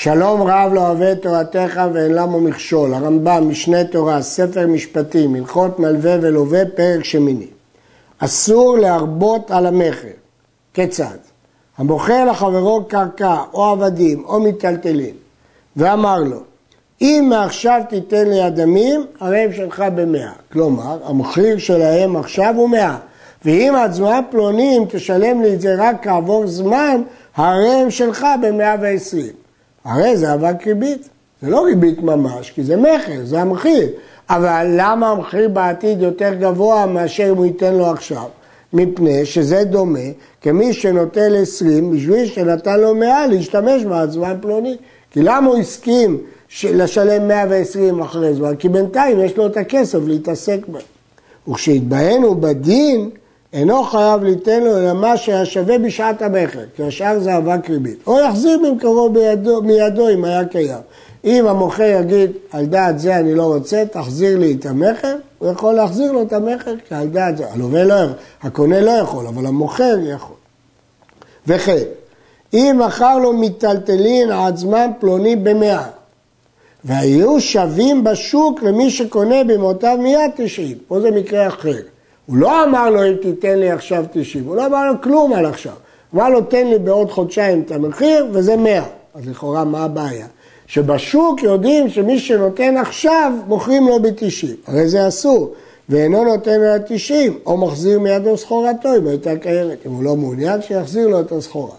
שלום רב לא אוהב את תורתך ואין למו מכשול. הרמב"ם, משנה תורה, ספר משפטים, הלכות מלווה ולווה, פרק שמיני. אסור להרבות על המכר. כיצד? המוכר לחברו קרקע או עבדים או מיטלטלים ואמר לו, אם מעכשיו תיתן לי אדמים, הרי הם שלך במאה. כלומר, המחיר שלהם עכשיו הוא מאה. ואם זמן פלוני, אם תשלם לי את זה רק כעבור זמן, הרי הם שלך במאה ועשרים. הרי זה אבק ריבית. זה לא ריבית ממש, כי זה מכר, זה המחיר. אבל למה המחיר בעתיד יותר גבוה מאשר אם הוא ייתן לו עכשיו? מפני שזה דומה כמי שנוטל 20 בשביל שנתן לו 100 להשתמש בה זמן פלוני. כי למה הוא הסכים לשלם 120 אחרי זמן? כי בינתיים יש לו את הכסף להתעסק בהם. וכשיתבהנו בדין, אינו חייב ליתן לו אלא מה שהיה שווה בשעת המכר, כי השאר זה אבק ריבית. או יחזיר במקורו בידו, מידו אם היה קיים. אם המוכר יגיד, על דעת זה אני לא רוצה, תחזיר לי את המכר, הוא יכול להחזיר לו את המכר, כי על דעת זה, הלווה לא יכול, הקונה לא יכול, אבל המוכר יכול. וכן, אם מכר לו מיטלטלין עד זמן פלוני במאה, והיו שווים בשוק למי שקונה במאותיו מיד תשעים, פה זה מקרה אחר. הוא לא אמר לו אם תיתן לי עכשיו 90, הוא לא אמר לו כלום על עכשיו. הוא אמר לו תן לי בעוד חודשיים את המחיר וזה 100. אז לכאורה מה הבעיה? שבשוק יודעים שמי שנותן עכשיו מוכרים לו ב-90, הרי זה אסור. ואינו נותן לו 90, או מחזיר מידו סחורתו אם הייתה קיימת. אם הוא לא מעוניין, שיחזיר לו את הסחורה.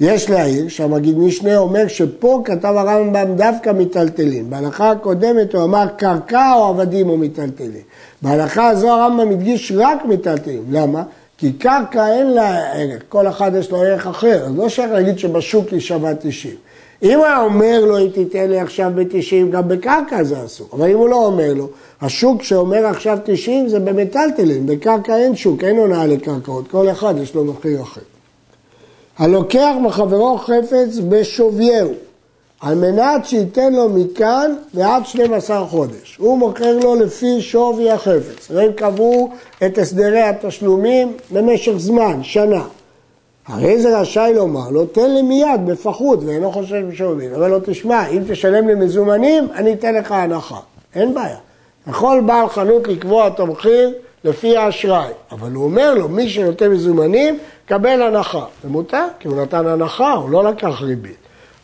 יש להעיר שהמגיד משנה אומר שפה כתב הרמב"ם דווקא מיטלטלין. בהלכה הקודמת הוא אמר קרקע או עבדים או מיטלטלין. בהלכה הזו הרמב"ם הדגיש רק מיטלטלין. למה? כי קרקע אין לה ערך, כל אחד יש לו ערך אחר, אז לא שייך להגיד שבשוק היא שווה 90. אם היה אומר לו, אם תיתן לי עכשיו ב-90, גם בקרקע זה אסור. אבל אם הוא לא אומר לו, השוק שאומר עכשיו 90 זה במטלטלין, בקרקע אין שוק, אין הונאה לקרקעות, כל אחד יש לו מחיר אחר. הלוקח מחברו חפץ בשוויהו, על מנת שייתן לו מכאן ועד 12 חודש. הוא מוכר לו לפי שווי החפץ. והם קבעו את הסדרי התשלומים במשך זמן, שנה. הרי זה רשאי לומר לו, תן לי מיד בפחות, ואינו חושב בשווי. אבל לא תשמע, אם תשלם לי מזומנים, אני אתן לך הנחה. אין בעיה. יכול בעל חנות לקבוע את המחיר לפי האשראי, אבל הוא אומר לו, מי שנותן מזומנים, קבל הנחה. זה מותר, כי הוא נתן הנחה, הוא לא לקח ריבית.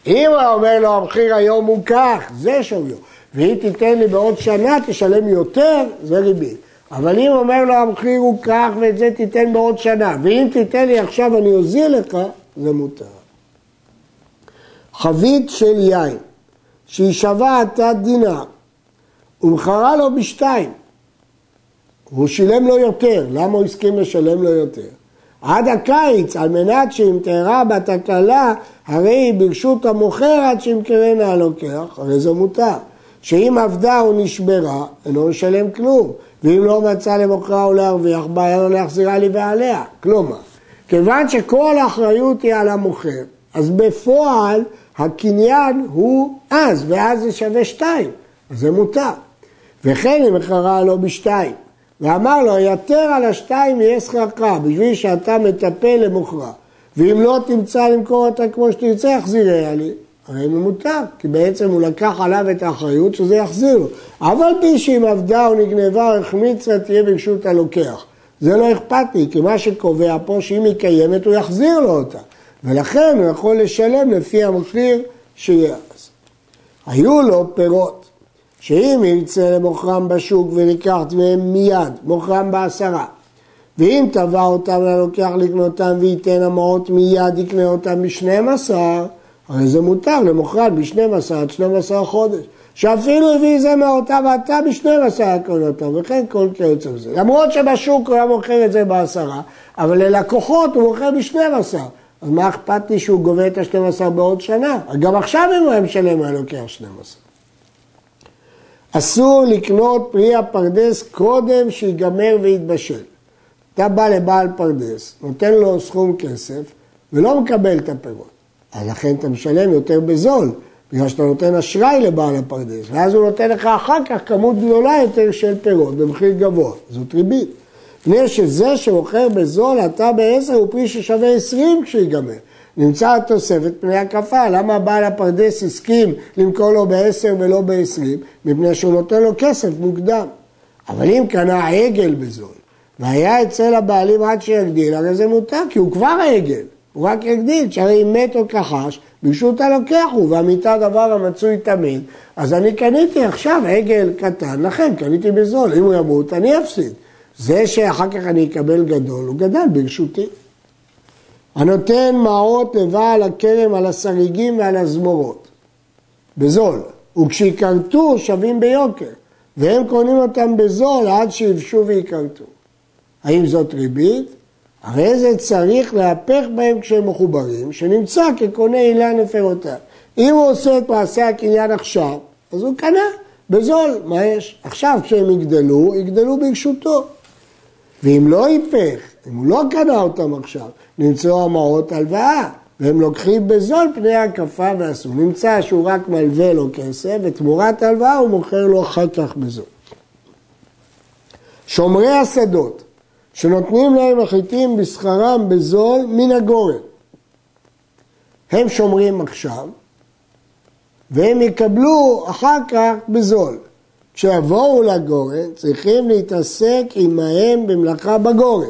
אם הוא אומר לו, המחיר היום הוא כך, זה שוויו, ואם תיתן לי בעוד שנה, תשלם יותר, זה ריבית. אבל אם אומר לו, המחיר הוא כך, ואת זה תיתן בעוד שנה, ואם תיתן לי עכשיו, אני אוזיל לך, זה מותר. חבית של יין, שהיא שווה עתה דינר, ומכרה לו בשתיים, הוא שילם לו יותר, למה הוא הסכים לשלם לו יותר? עד הקיץ, על מנת שאם תארע בתקלה, הרי היא ברשות המוכר עד שימכרנה הלוקח, הרי זה מותר. שאם עבדה או נשברה, אינו משלם כלום. ואם לא מצא למוכרה או להרוויח, בעיה לו להחזירה לי ועליה. כלומר, כיוון שכל האחריות היא על המוכר, אז בפועל הקניין הוא אז, ואז זה שווה שתיים, אז זה מותר. וכן אם מכרה לו בשתיים. ואמר לו, יתר על השתיים יהיה שכרך, בשביל שאתה מטפל למוכרה. ואם לא תמצא למכור אותה כמו שתרצה, יחזיריה לי. הרי זה מותר, כי בעצם הוא לקח עליו את האחריות שזה יחזיר לו. אבל פי שאם עבדה או נגנבה או החמיצה, תהיה ברשות הלוקח. זה לא אכפת לי, כי מה שקובע פה, שאם היא קיימת, הוא יחזיר לו אותה. ולכן הוא יכול לשלם לפי המחיר שיהיה אז. היו לו פירות. שאם ירצה למוכרם בשוק וניקח מהם מיד, מוכרם בעשרה. ואם תבע אותם ללוקח לקנותם וייתן המעות מיד יקנה אותם בשנים עשר, הרי זה מותר למוכרן בשנים עשר עד שנים עשר חודש. שאפילו הביא זה מאותה ואתה בשנים עשר יקנה אותם, וכן כל כיוצא בזה. למרות שבשוק הוא היה מוכר את זה בעשרה, אבל ללקוחות הוא מוכר בשנים עשר. אז מה אכפת לי שהוא גובה את השנים עשר בעוד שנה? גם עכשיו אם הוא היה משלם, הוא היה לוקח שנים עשר. אסור לקנות פרי הפרדס קודם שיגמר ויתבשל. אתה בא לבעל פרדס, נותן לו סכום כסף ולא מקבל את הפירות. אז לכן אתה משלם יותר בזול, בגלל שאתה נותן אשראי לבעל הפרדס, ואז הוא נותן לך אחר כך כמות גדולה יותר של פירות במחיר גבוה. זאת ריבית. מפני שזה שמוכר בזול, עתה בעשר הוא פרי ששווה עשרים כשיגמר. נמצא התוספת מפני ההקפה. למה בעל הפרדס הסכים למכור לו בעשר ולא בעשרים? מפני שהוא נותן לו כסף מוקדם. אבל אם קנה עגל בזול, והיה אצל הבעלים עד שיגדיל, הרי זה מותר, כי הוא כבר העגל, הוא רק יגדיל, שהרי אם מת או כחש, ברשות הלוקח הוא, והמיתה דבר המצוי תמיד, אז אני קניתי עכשיו עגל קטן, לכן קניתי בזול, אם הוא ימות אני אפסיד. זה שאחר כך אני אקבל גדול, הוא גדל ברשותי. הנותן מעות לבעל הכרם על הסריגים ועל הזמורות, בזול, וכשיכרתו שווים ביוקר, והם קונים אותם בזול עד שיבשו ויכרתו. האם זאת ריבית? הרי זה צריך להפך בהם כשהם מחוברים, שנמצא כקונה אילן לפירותיו. אם הוא עושה את מעשה הקניין עכשיו, אז הוא קנה בזול, מה יש? עכשיו כשהם יגדלו, יגדלו ברשותו. ואם לא ייפך, אם הוא לא קנה אותם עכשיו, נמצאו המעות הלוואה, והם לוקחים בזול פני הקפה ועשו. נמצא שהוא רק מלווה לו כסף, ותמורת הלוואה הוא מוכר לו אחר כך בזול. שומרי השדות, שנותנים להם החיטים בשכרם בזול מן הגורן. הם שומרים עכשיו, והם יקבלו אחר כך בזול. כשיבואו לגורן צריכים להתעסק עמהם במלאכה בגורן,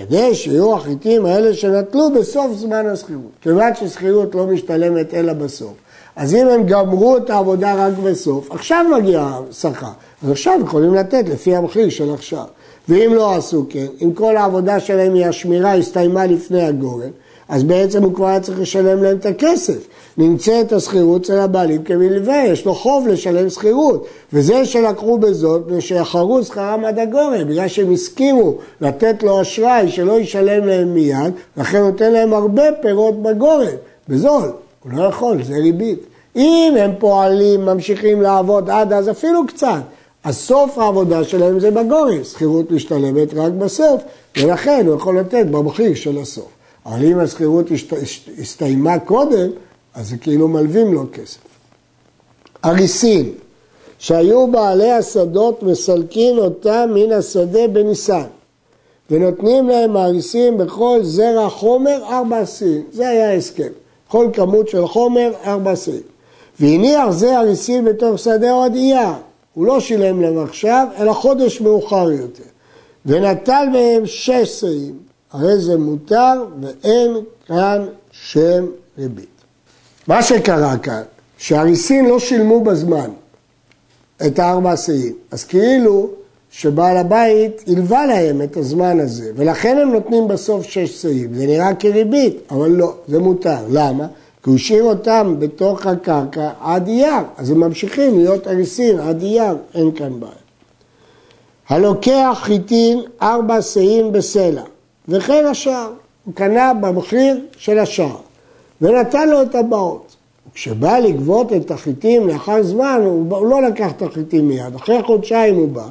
כדי שיהיו החיטים האלה שנטלו בסוף זמן השכירות. כיוון ששכירות לא משתלמת אלא בסוף. אז אם הם גמרו את העבודה רק בסוף, עכשיו מגיע השכר. אז עכשיו יכולים לתת לפי המחיר של עכשיו. ואם לא עשו כן, אם כל העבודה שלהם היא השמירה הסתיימה לפני הגורן, אז בעצם הוא כבר היה צריך לשלם להם את הכסף. נמצאת השכירות אצל הבעלים כמלווה, יש לו חוב לשלם שכירות. וזה שלקחו בזאת, שיחרו שכרם עד הגורן, בגלל שהם הסכימו לתת לו אשראי שלא ישלם להם מיד, לכן נותן להם הרבה פירות בגורן, בזול. הוא לא יכול, זה ריבית. אם הם פועלים, ממשיכים לעבוד עד אז אפילו קצת, אז סוף העבודה שלהם זה בגורן, שכירות משתלמת רק בסוף, ולכן הוא יכול לתת במחיר של הסוף. אבל אם השכירות הסתיימה קודם, אז זה כאילו מלווים לו כסף. אריסים, שהיו בעלי השדות מסלקים אותם מן השדה בניסן, ונותנים להם אריסים בכל זרע חומר ארבע סין, זה היה ההסכם. כל כמות של חומר ארבע סין. והניח זה אריסים בתוך שדה עוד אייר, הוא לא שילם להם עכשיו, אלא חודש מאוחר יותר. ונטל מהם שש שאים, הרי זה מותר ואין כאן שם ריבית. מה שקרה כאן, שהריסים לא שילמו בזמן את הארבע שאים, אז כאילו שבעל הבית הלווה להם את הזמן הזה, ולכן הם נותנים בסוף שש שאים. זה נראה כריבית, אבל לא, זה מותר. למה? כי הוא השאיר אותם בתוך הקרקע עד אייר, אז הם ממשיכים להיות אריסים עד אייר, אין כאן בעיה. הלוקח חיטין ארבע שאים בסלע, וכן השאר, הוא קנה במחיר של השאר, ונתן לו את הבאות. כשבא לגבות את החיטים לאחר זמן, הוא לא לקח את החיטים מיד, אחרי חודשיים הוא בא,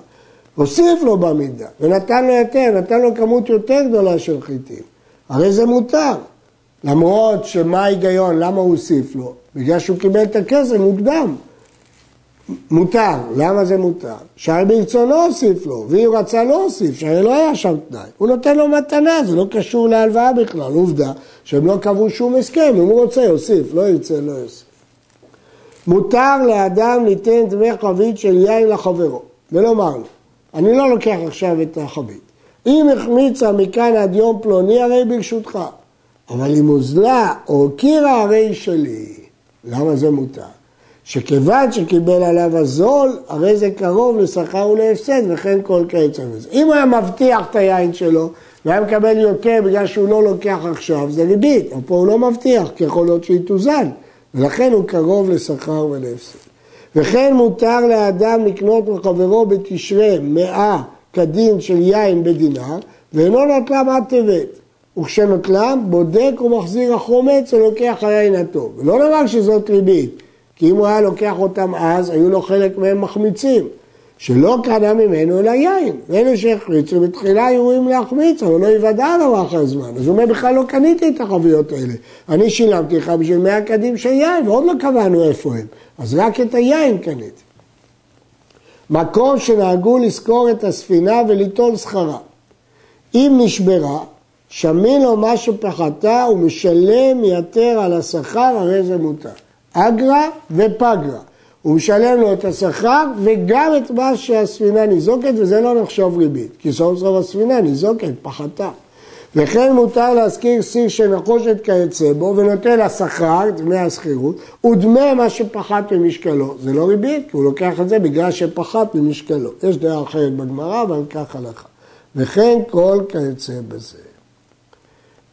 הוסיף לו במידה, ונתן לו יותר, נתן לו כמות יותר גדולה של חיטים. הרי זה מותר. למרות שמה ההיגיון, למה הוא הוסיף לו? בגלל שהוא קיבל את הכסף מוקדם. מותר, למה זה מותר? שהרי ברצונו הוסיף לו, ואם רצה לא הוסיף, שהרי לא היה שם תנאי. הוא נותן לו מתנה, זה לא קשור להלוואה בכלל. עובדה שהם לא קבעו שום הסכם, אם הוא רוצה יוסיף, לא ירצה לא יוסיף. מותר לאדם ליתן דמי חבית של יין לחברו, ולומר לו, אני לא לוקח עכשיו את החבית. אם החמיצה מכאן עד יום פלוני, הרי ברשותך. אבל אם הוזלה או קירה הרי שלי. למה זה מותר? שכיוון שקיבל עליו הזול, הרי זה קרוב לשכר ולהפסד, וכן כל קיצר בזה. אם הוא היה מבטיח את היין שלו, והיה מקבל יותר בגלל שהוא לא לוקח עכשיו, זה ריבית. אבל פה הוא לא מבטיח, כי יכול להיות שהיא תוזן, ולכן הוא קרוב לשכר ולהפסד. וכן מותר לאדם לקנות מחברו בתשרי מאה כדין של יין בדינה, ואינו נטלה עד טבת. וכשנוטלם, בודק ומחזיר החומץ ולוקח היין הטוב. ולא נאמר שזאת ריבית, כי אם הוא היה לוקח אותם אז, היו לו חלק מהם מחמיצים. שלא קנה ממנו אלא יין. ואלה שהחמיצו בתחילה היו רואים להחמיץ, אבל לא יוודע לו אחרי זמן. אז הוא אומר, בכלל לא קניתי את החביות האלה. אני שילמתי לך בשביל מאה קדים של יין, ועוד לא קבענו איפה הם. אז רק את היין קניתי. מקום שנהגו לזכור את הספינה וליטול סחרה. אם נשברה, שמין לו מה שפחתה ומשלם יתר על השכר, הרי זה מותר. אגרה ופגרה. הוא משלם לו את השכר וגם את מה שהספינה ניזוקת, וזה לא נחשוב ריבית, כי סוף סוף הספינה ניזוקת, פחתה. וכן מותר להשכיר סיר שנחושת כיוצא בו ונותן לה שכר, דמי השכירות, ודמי מה שפחת ממשקלו. זה לא ריבית, כי הוא לוקח את זה בגלל שפחת ממשקלו. יש דעה אחרת בגמרא, אבל כך הלכה. וכן כל כיוצא בזה.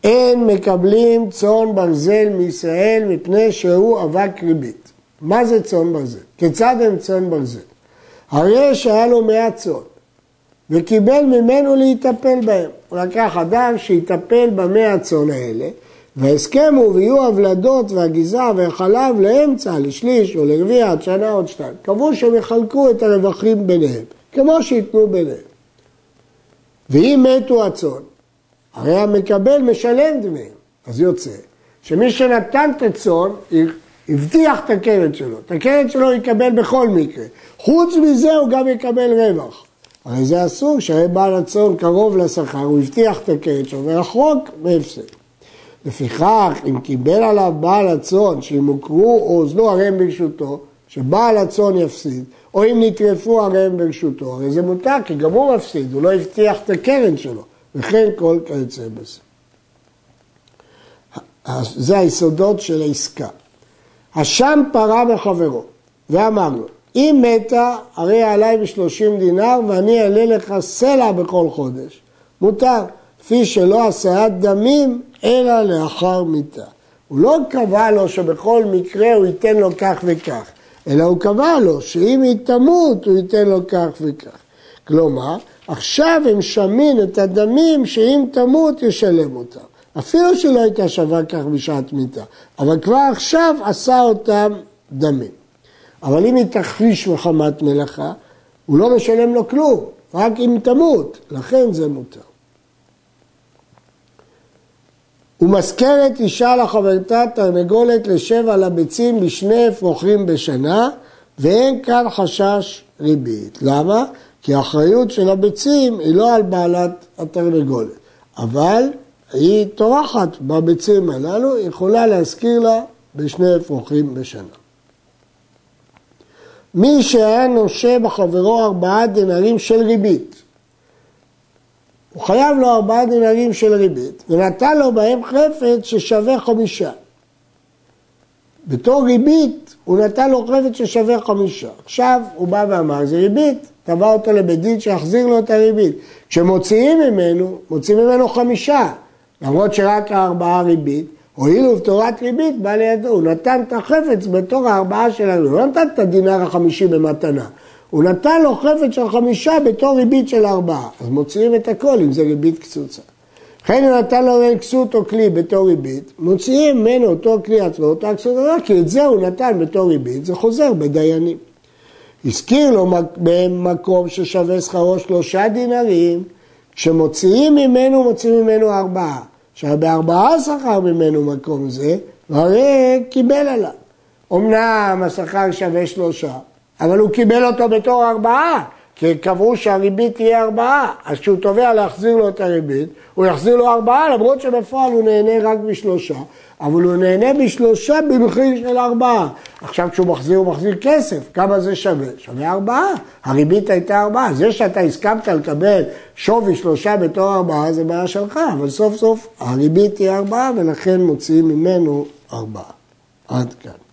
אין מקבלים צאן ברזל מישראל מפני שהוא אבק ריבית. מה זה צאן ברזל? כיצד הם צאן ברזל? הרי שהיה לו מאה צאן וקיבל ממנו להיטפל בהם. הוא לקח אדם שיטפל במאה הצאן האלה וההסכם הוא ויהיו הוולדות והגזרה והחלב לאמצע, לשליש או לרביע, עד שנה עוד שתיים. קבעו שהם יחלקו את הרווחים ביניהם, כמו שייתנו ביניהם. ואם מתו הצאן, הרי המקבל משלם דמיהם. אז יוצא שמי שנתן הצאן, הבטיח את הקרן שלו. את הקרן שלו יקבל בכל מקרה. חוץ מזה הוא גם יקבל רווח. הרי זה אסור, שהרי בעל הצאן קרוב לשכר, הוא הבטיח את הקרן שלו ורחוק בהפסד. לפיכך, אם קיבל עליו בעל הצאן שאם הוכרו או אוזנו הרי הם ברשותו, שבעל הצאן יפסיד, או אם נטרפו הרי הם ברשותו, הרי זה מותר, כי גם הוא מפסיד, הוא לא הבטיח את הקרן שלו, וכן כל כיוצא בזה. זה היסודות של העסקה. השם פרה בחברו ואמר לו, אם מתה, הרי עליי בשלושים דינר ואני אעלה לך סלע בכל חודש. מותר, כפי שלא עשיית דמים, אלא לאחר מיתה. הוא לא קבע לו שבכל מקרה הוא ייתן לו כך וכך, אלא הוא קבע לו שאם היא תמות, הוא ייתן לו כך וכך. כלומר, עכשיו הם שמין את הדמים שאם תמות ישלם אותם. אפילו שלא הייתה שווה כך בשעת מיתה, אבל כבר עכשיו עשה אותם דמים. אבל אם היא תחפיש מחמת מלאכה, הוא לא משלם לו כלום, רק אם תמות, לכן זה מותר. ומזכרת אישה לחברתה תרנגולת לשבע לביצים בשני אפרוחים בשנה, ואין כאן חשש ריבית. למה? כי האחריות של הביצים היא לא על בעלת התרנגולת, אבל היא טורחת בביצים הללו, היא יכולה להזכיר לה בשני אפרוחים בשנה. מי שהיה נושה בחברו ארבעה דינרים של ריבית, הוא חייב לו ארבעה דינרים של ריבית, ונתן לו בהם חפץ ששווה חמישה. בתור ריבית הוא נתן לו חפץ ששווה חמישה. עכשיו הוא בא ואמר, זה ריבית, תבע אותו לבית דין שיחזיר לו את הריבית. כשמוציאים ממנו, מוציאים ממנו חמישה, למרות שרק הארבעה ריבית, הואיל ובתורת ריבית בא לידו, הוא נתן את החפץ בתור הארבעה שלנו, הוא לא נתן את הדינר החמישי במתנה, הוא נתן לו חפץ של חמישה בתור ריבית של ארבעה, אז מוציאים את הכל אם זה ריבית קצוצה. לכן הוא נתן לו כסות או כלי בתור ריבית, מוציאים ממנו אותו כלי עצמו, אותה כסות עצמו, כי את זה הוא נתן בתור ריבית, זה חוזר בדיינים. הזכיר לו במקום ששווה שכרו שלושה דינרים, כשמוציאים ממנו, מוציאים ממנו ארבעה. עכשיו בארבעה שכר ממנו מקום זה, והרי קיבל עליו. אמנם השכר שווה שלושה, אבל הוא קיבל אותו בתור ארבעה, כי קבעו שהריבית תהיה ארבעה, אז כשהוא תובע להחזיר לו את הריבית, הוא יחזיר לו ארבעה, למרות שבפועל הוא נהנה רק בשלושה, אבל הוא נהנה בשלושה במחיר של ארבעה. עכשיו כשהוא מחזיר, הוא מחזיר כסף, כמה זה שווה? שווה ארבעה, הריבית הייתה ארבעה. זה שאתה הסכמת לקבל שווי שלושה בתור ארבעה זה בעיה שלך, אבל סוף סוף הריבית היא ארבעה ולכן מוציאים ממנו ארבעה. עד כאן.